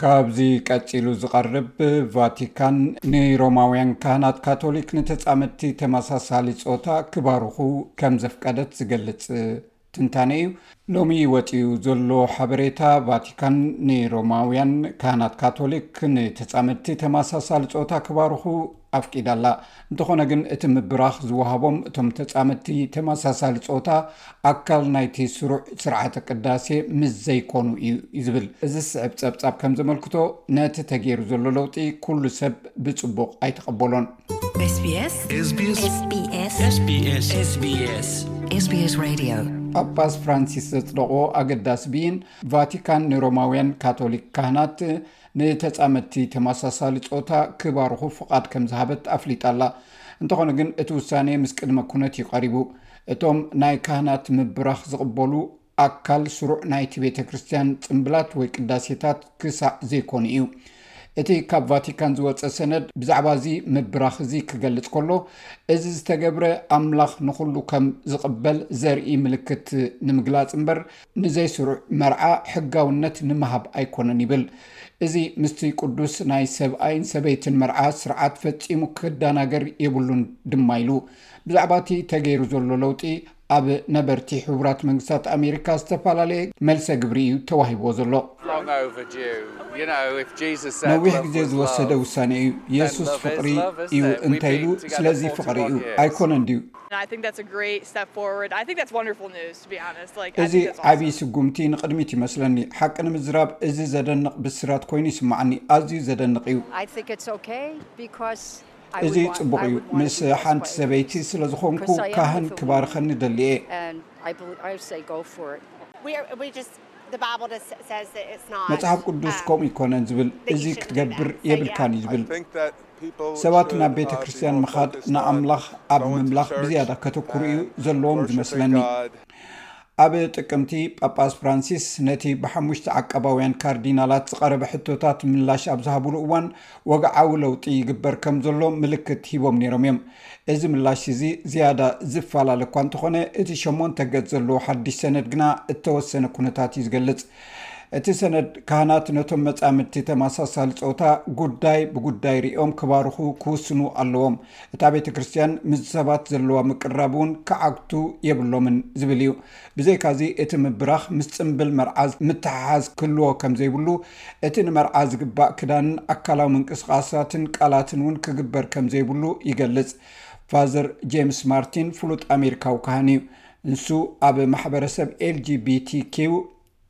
ካብዚ ቀጺሉ ዝቐርብ ቫቲካን ንሮማውያን ካህናት ካቶሊክ ንተጻመድቲ ተመሳሳሊ ጾታ ክባርኹ ከም ዘፍቀደት ዝገልጽ ትንታነ እዩ። ሎሚ ወጺኡ ዘሎ ሓበሬታ ቫቲካን ንሮማውያን ካህናት ካቶሊክ ንተጻመድቲ ተመሳሳሊ ጾታ ክባርኹ ኣፍቂዳ ኣላ። እንተኾነ ግን እቲ ምብራኽ ዝወሃቦም እቶም ተጻመድቲ ተመሳሳሊ ጾታ ኣካል ናይቲ ስሩዕ ስርዓተ ቅዳሴ ምስ ዘይኮኑ እዩ ዝብል እዚ ዝስዕብ ጸብጻብ ከም ዘመልክቶ ነቲ ተገይሩ ዘሎ ለውጢ ኩሉ ሰብ ብጽቡቕ ኣይተቐበሎን። ጳጳስ ፍራንሲስ ዘጽደቕዎ ኣገዳሲ ብይን፣ ቫቲካን ንሮማውያን ካቶሊክ ካህናት፣ ንተጻመድቲ ተመሳሳሊ ጾታ ክባርኹ ፍቓድ ከም ዝሃበት ኣፍሊጣ ኣላ። እንተኾነ ግን እቲ ውሳኔ ምስ ቅድመ ኩነት እዩ ቀሪቡ። እቶም ናይ ካህናት ምብራኽ ዝቕበሉ ኣካል ስሩዕ ናይቲ ቤተ ክርስቲያን ጽምብላት ወይ ቅዳሴታት ክሳዕ ዘይኮኑ እዩ። እቲ ካብ ቫቲካን ዝወጸ ሰነድ ብዛዕባ እዚ ምብራኽ እዚ ክገልጽ ከሎ እዚ ዝተገብረ ኣምላኽ ንኹሉ ከም ዝቕበል ዘርኢ ምልክት ንምግላጽ እምበር ንዘይስሩዕ መርዓ ሕጋውነት ንምሃብ ኣይኮነን ይብል። እዚ ምስቲ ቅዱስ ናይ ሰብኣይን ሰበይትን መርዓ ስርዓት ፈጺሙ ክዳናገር የብሉን ድማ ኢሉ። ብዛዕባ እቲ ተገይሩ ዘሎ ለውጢ ኣብ ነበርቲ ሕቡራት መንግስታት ኣሜሪካ ዝተፈላለየ መልሰ ግብሪ እዩ ተዋሂብዎ ዘሎ። ነዊሕ ግዜ ዝወሰደ ውሳኔ እዩ። የሱስ ፍቕሪ እዩ እንተ ኢሉ፣ ስለዚ ፍቕሪ እዩ። ኣይኮነን ድዩ? እዚ ዓቢ ስጉምቲ ንቕድሚት ይመስለኒ። ሓቂ ንምዝራብ እዚ ዘደንቕ ብስራት ኮይኑ ይስምዓኒ። ኣዝዩ ዘደንቕ እዩ። እዚ ጽቡቕ እዩ። ምስ ሓንቲ ሰበይቲ ስለ ዝኾንኩ ካህን ክባርኸኒ እደሊ እየ። መጽሓፍ ቅዱስ ከምኡ ኣይኮነን ዝብል። እዚ ክትገብር የብልካን እዩ ዝብል። ሰባት ናብ ቤተ ክርስትያን ምኻድ ንኣምላኽ ኣብ ምምላኽ ብዝያዳ ከተኩሩ እዩ ዘለዎም ዝመስለኒ። ኣብ ጥቅምቲ ጳጳስ ፍራንሲስ ነቲ ብሓሙሽተ ዓቃባውያን ካርዲናላት ዝቐረበ ሕቶታት ምላሽ ኣብ ዝሃብሉ እዋን ወግዓዊ ለውጢ ይግበር ከም ዘሎ ምልክት ሂቦም ነይሮም እዮም። እዚ ምላሽ እዚ ዝያዳ ዝፈላለ እኳ እንተኾነ እቲ ሸሞንተ ገጽ ዘለዎ ሓድሽ ሰነድ ግና እተወሰነ ኩነታት እዩ ዝገልጽ። እቲ ሰነድ ካህናት ነቶም መጻምድቲ ተመሳሳሊ ጾታ ጉዳይ ብጉዳይ ርእዮም ክባርኹ ክውስኑ ኣለዎም፣ እታ ቤተ ክርስትያን ምስ ሰባት ዘለዋ ምቅርራብ እውን ክዓግቱ የብሎምን ዝብል እዩ። ብዘይካዚ እቲ ምብራኽ ምስ ጽምብል መርዓ ምትሕሓዝ ክህልዎ ከም ዘይብሉ፣ እቲ ንመርዓ ዝግባእ ክዳንን ኣካላዊ ምንቅስቓሳትን ቃላትን እውን ክግበር ከም ዘይብሉ ይገልጽ። ፋዘር ጄምስ ማርቲን ፍሉጥ ኣሜሪካዊ ካህን እዩ። ንሱ ኣብ ማሕበረሰብ LGBTQ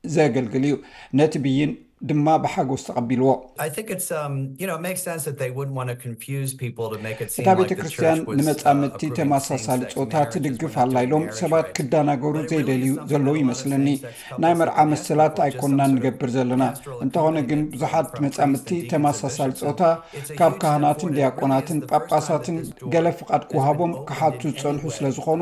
ዘገልግል እዩ፣ ነቲ ብይን ድማ ብሓጎስ ተቐቢልዎ። እታ ቤተ ክርስቲያን ንመጻምድቲ ተመሳሳሊ ጾታ ትድግፍ ኣላ ኢሎም ሰባት ክደናገሩ ዘይደልዩ ዘለዉ ይመስለኒ። ናይ መርዓ መሰላት ኣይኮናን ንገብር ዘለና፣ እንተዀነ ግን ብዙሓት መጻምድቲ ተመሳሳሊ ጾታ ካብ ካህናትን ድያቆናትን ጳጳሳትን ገለ ፍቓድ ክወሃቦም ክሓቱ ዝጸንሑ ስለ ዝዀኑ፣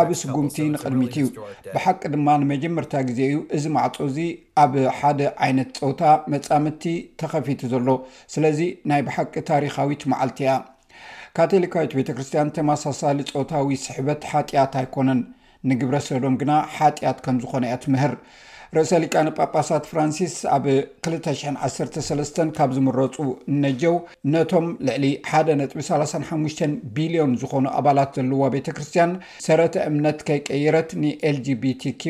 ዓቢ ስጕምቲ ንቕድሚት እዩ፣ ብሓቂ ድማ ንመጀመርታ ግዜ እዩ እዚ ማዕጾ እዚ ኣብ ሓደ ዓይነት ጸወታ መጻምድቲ ተኸፊቱ ዘሎ፣ ስለዚ ናይ ብሓቂ ታሪኻዊት መዓልቲ እያ። ካቶሊካዊት ቤተ ክርስትያን ተመሳሳሊ ጾታዊ ስሕበት ሓጢኣት ኣይኰነን፣ ንግብረ ሰዶም ግና ሓጢኣት ከም ዝዀነ እያ ትምህር። ርእሰ ሊቃነ ጳጳሳት ፍራንሲስ ኣብ 213 ካብ ዝምረፁ ነጀው ነቶም ልዕሊ 1.35 ቢልዮን ዝኾኑ ኣባላት ዘለዋ ቤተ ክርስትያን ሰረተ እምነት ከይቀይረት ንኤልጂቢቲኪ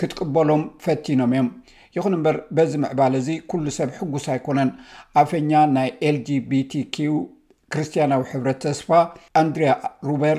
ክትቅበሎም ፈቲኖም እዮም ይኹን እምበር በዚ ምዕባል እዚ ኩሉ ሰብ ሕጉስ ኣይኮነን ኣፈኛ ናይ ኤልጂቢቲኪ ክርስትያናዊ ሕብረት ተስፋ ኣንድርያ ሩበር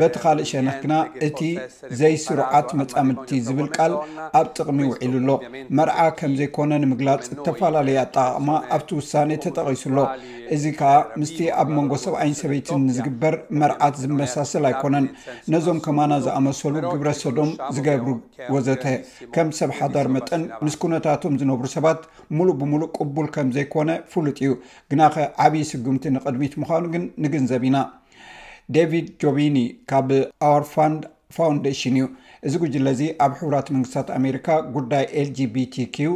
በቲ ኻልእ ሸነኽ ግና እቲ ዘይስሩዓት መጻምድቲ ዝብል ቃል ኣብ ጥቕሚ ውዒሉ ኣሎ። መርዓ ከም ዘይኰነ ንምግላጽ እተፈላለየ ኣጠቓቕማ ኣብቲ ውሳኔ ተጠቒሱ ኣሎ። እዚ ከኣ ምስቲ ኣብ መንጎ ሰብኣይን ሰበይትን ንዝግበር መርዓት ዝመሳሰል ኣይኰነን። ነዞም ከማና ዝኣመሰሉ ግብረ ሰዶም ዝገብሩ ወዘተ ከም ሰብ ሓዳር መጠን ምስ ኵነታቶም ዝነብሩ ሰባት ምሉእ ብምሉእ ቅቡል ከም ዘይኰነ ፍሉጥ ኢዩ። ግናኸ ዓብዪ ስጕምቲ ንቕድሚት ምዃኑ ግን ንግንዘብ ኢና። ዴቪድ ጆቢኒ ካብ ኣወር ፋንድ ፋውንዴሽን እዩ እዚ ጉጅለ እዚ ኣብ ሕቡራት መንግስታት ኣሜሪካ ጉዳይ ኤልጂቢቲኪዩ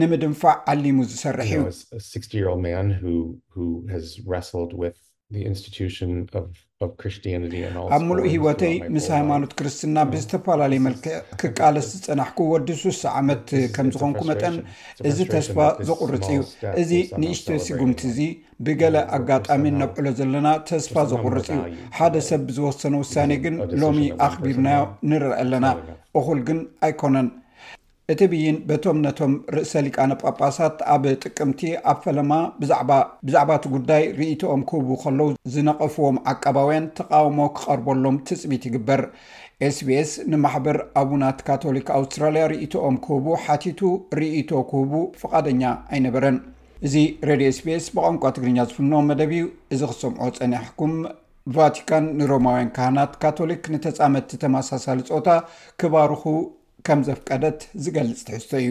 ንምድንፋዕ ዓሊሙ ዝሰርሕ እዩ ኣብ ምሉእ ሂወተይ ምስ ሃይማኖት ክርስትና ብዝተፈላለየ መልክዕ ክቃለስ ዝፀናሕኩ ወዲ ሱሳ ዓመት ከምዝኾንኩ መጠን እዚ ተስፋ ዘቁርፅ እዩ እዚ ንእሽተይ ስጉምቲ እዚ ብገለ ኣጋጣሚ እነብዕሎ ዘለና ተስፋ ዘቑርፅ እዩ። ሓደ ሰብ ብዝወሰኖ ውሳኔ ግን ሎሚ ኣኽቢርናዮ ንርኣ ኣለና። እኹል ግን ኣይኮነን። እቲ ብይን በቶም ነቶም ርእሰ ሊቃነ ጳጳሳት ኣብ ጥቅምቲ ኣብ ፈለማ ብዛዕባ ብዛዕባ እቲ ጉዳይ ርእይትኦም ክህቡ ከለዉ ዝነቐፍዎም ዓቃባውያን ተቓውሞ ክቐርበሎም ትጽቢት ይግበር። SBS ንማሕበር ኣቡናት ካቶሊክ ኣውስትራልያ ርእይትኦም ክህቡ ሓቲቱ ርእይቶ ክህቡ ፍቓደኛ ኣይነበረን። እዚ ረድዮ ስቤስ ብቋንቋ ትግርኛ ዝፍኖ መደብ እዩ እዚ ክትሰምዖ ፀኒሕኩም ቫቲካን ንሮማውያን ካህናት ካቶሊክ ንተፃመድቲ ተመሳሳሊ ፆታ ክባርኹ ከም ዘፍቀደት ዝገልፅ ትሕዝቶ እዩ